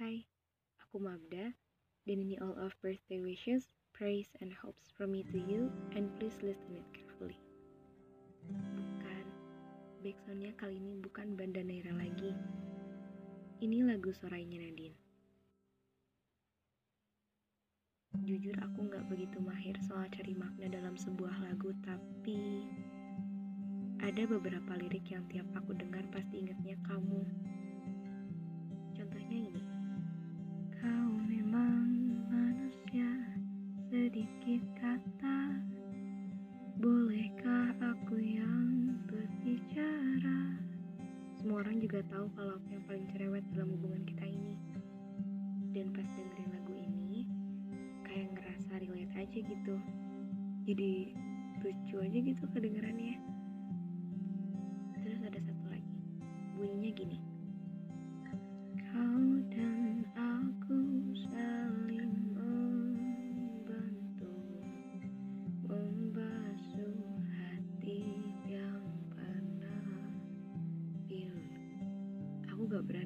Hai, aku Mabda, dan ini all of birthday wishes, praise, and hopes from me to you, and please listen it carefully. Bukan, backsoundnya kali ini bukan Banda Naira lagi. Ini lagu Sorainya Nadine. Jujur aku nggak begitu mahir soal cari makna dalam sebuah lagu, tapi ada beberapa lirik yang tiap aku dengar pasti ingetnya kamu. Contohnya ini. Kau memang manusia sedikit kata. Bolehkah aku yang berbicara? Semua orang juga tahu kalau aku yang paling cerewet dalam hubungan kita ini. Dan pas dengerin lagu ini Kayak ngerasa relate aja gitu. Jadi lucu aja gitu kedengerannya. Terus ada satu lagi. Bunyinya gini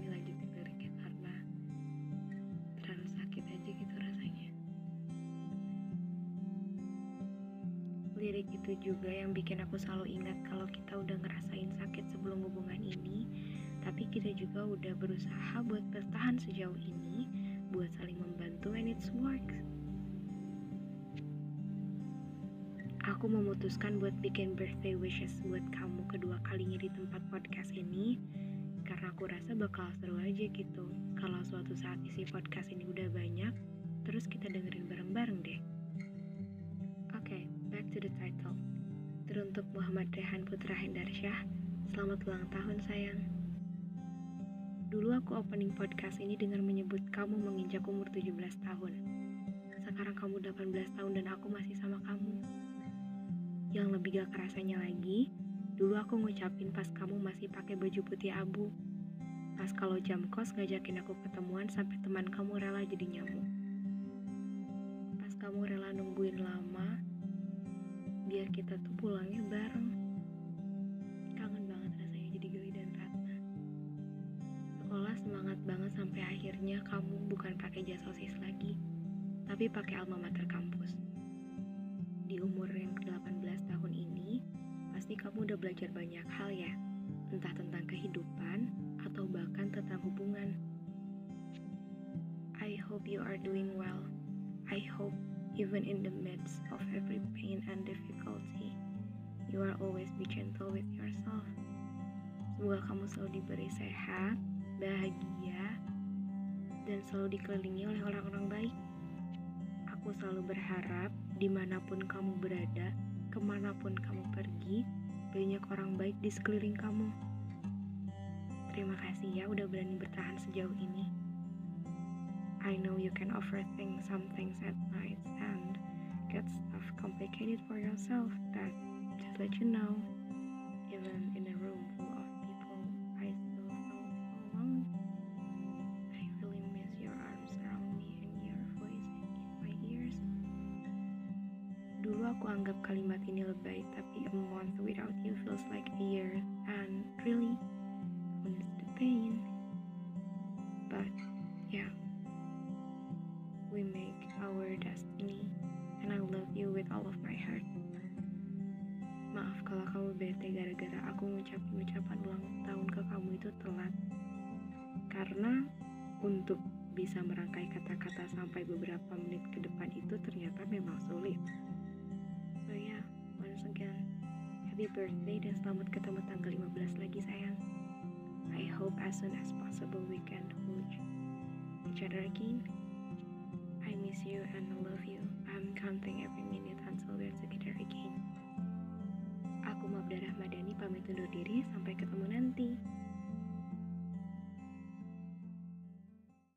Berani lanjutin liriknya karena Terlalu sakit aja gitu rasanya. Lirik itu juga yang bikin aku selalu ingat kalau kita udah ngerasain sakit sebelum hubungan ini tapi kita juga udah berusaha buat bertahan sejauh ini buat saling membantu and it's works. Aku memutuskan buat bikin birthday wishes buat kamu kedua kalinya di tempat podcast ini karena aku rasa bakal seru aja gitu kalau suatu saat isi podcast ini udah banyak terus kita dengerin bareng-bareng deh oke okay, back to the title teruntuk Muhammad Rehan Putra Hendarsyah selamat ulang tahun sayang Dulu aku opening podcast ini dengan menyebut kamu menginjak umur 17 tahun. Sekarang kamu 18 tahun dan aku masih sama kamu. Yang lebih gak kerasanya lagi, dulu aku ngucapin pas kamu masih pakai baju putih abu. Pas kalau jam kos ngajakin aku ketemuan sampai teman kamu rela jadi nyamuk. Pas kamu rela nungguin lama, biar kita tuh pulangnya bareng. Kangen banget rasanya jadi geli dan Ratna sekolah semangat banget sampai akhirnya kamu bukan pakai jas osis lagi, tapi pakai alma mater kampus. Di umur yang ke-18 tahun ini, pasti kamu udah belajar banyak hal ya, entah tentang kehidupan atau bahkan tentang hubungan. I hope you are doing well. I hope even in the midst of every pain and difficulty, you are always be gentle with yourself. Semoga kamu selalu diberi sehat, bahagia, dan selalu dikelilingi oleh orang-orang baik. Aku selalu berharap di mana pun kamu berada, ke mana pun kamu pergi, banyak orang baik di sekeliling kamu. Terima kasih ya udah berani bertahan sejauh ini. I know you can overthink some things at night and get stuff complicated for yourself, but just let you know, even in a room full of aku anggap kalimat ini lebay, tapi a month without you feels like a year, and really, needs the pain? But yeah, we make our destiny, and I love you with all of my heart. Maaf kalau kamu bete gara-gara aku ngucapin ucapan ulang tahun ke kamu itu telat. Karena untuk bisa merangkai kata-kata sampai beberapa menit ke depan itu ternyata memang sulit. happy birthday dan selamat ketemu tanggal 15 lagi sayang. I hope as soon as possible we can hold each other again. I miss you and I love you. I'm counting every minute until we're together again. Aku Mabda Rahmadani pamit undur diri, sampai ketemu nanti.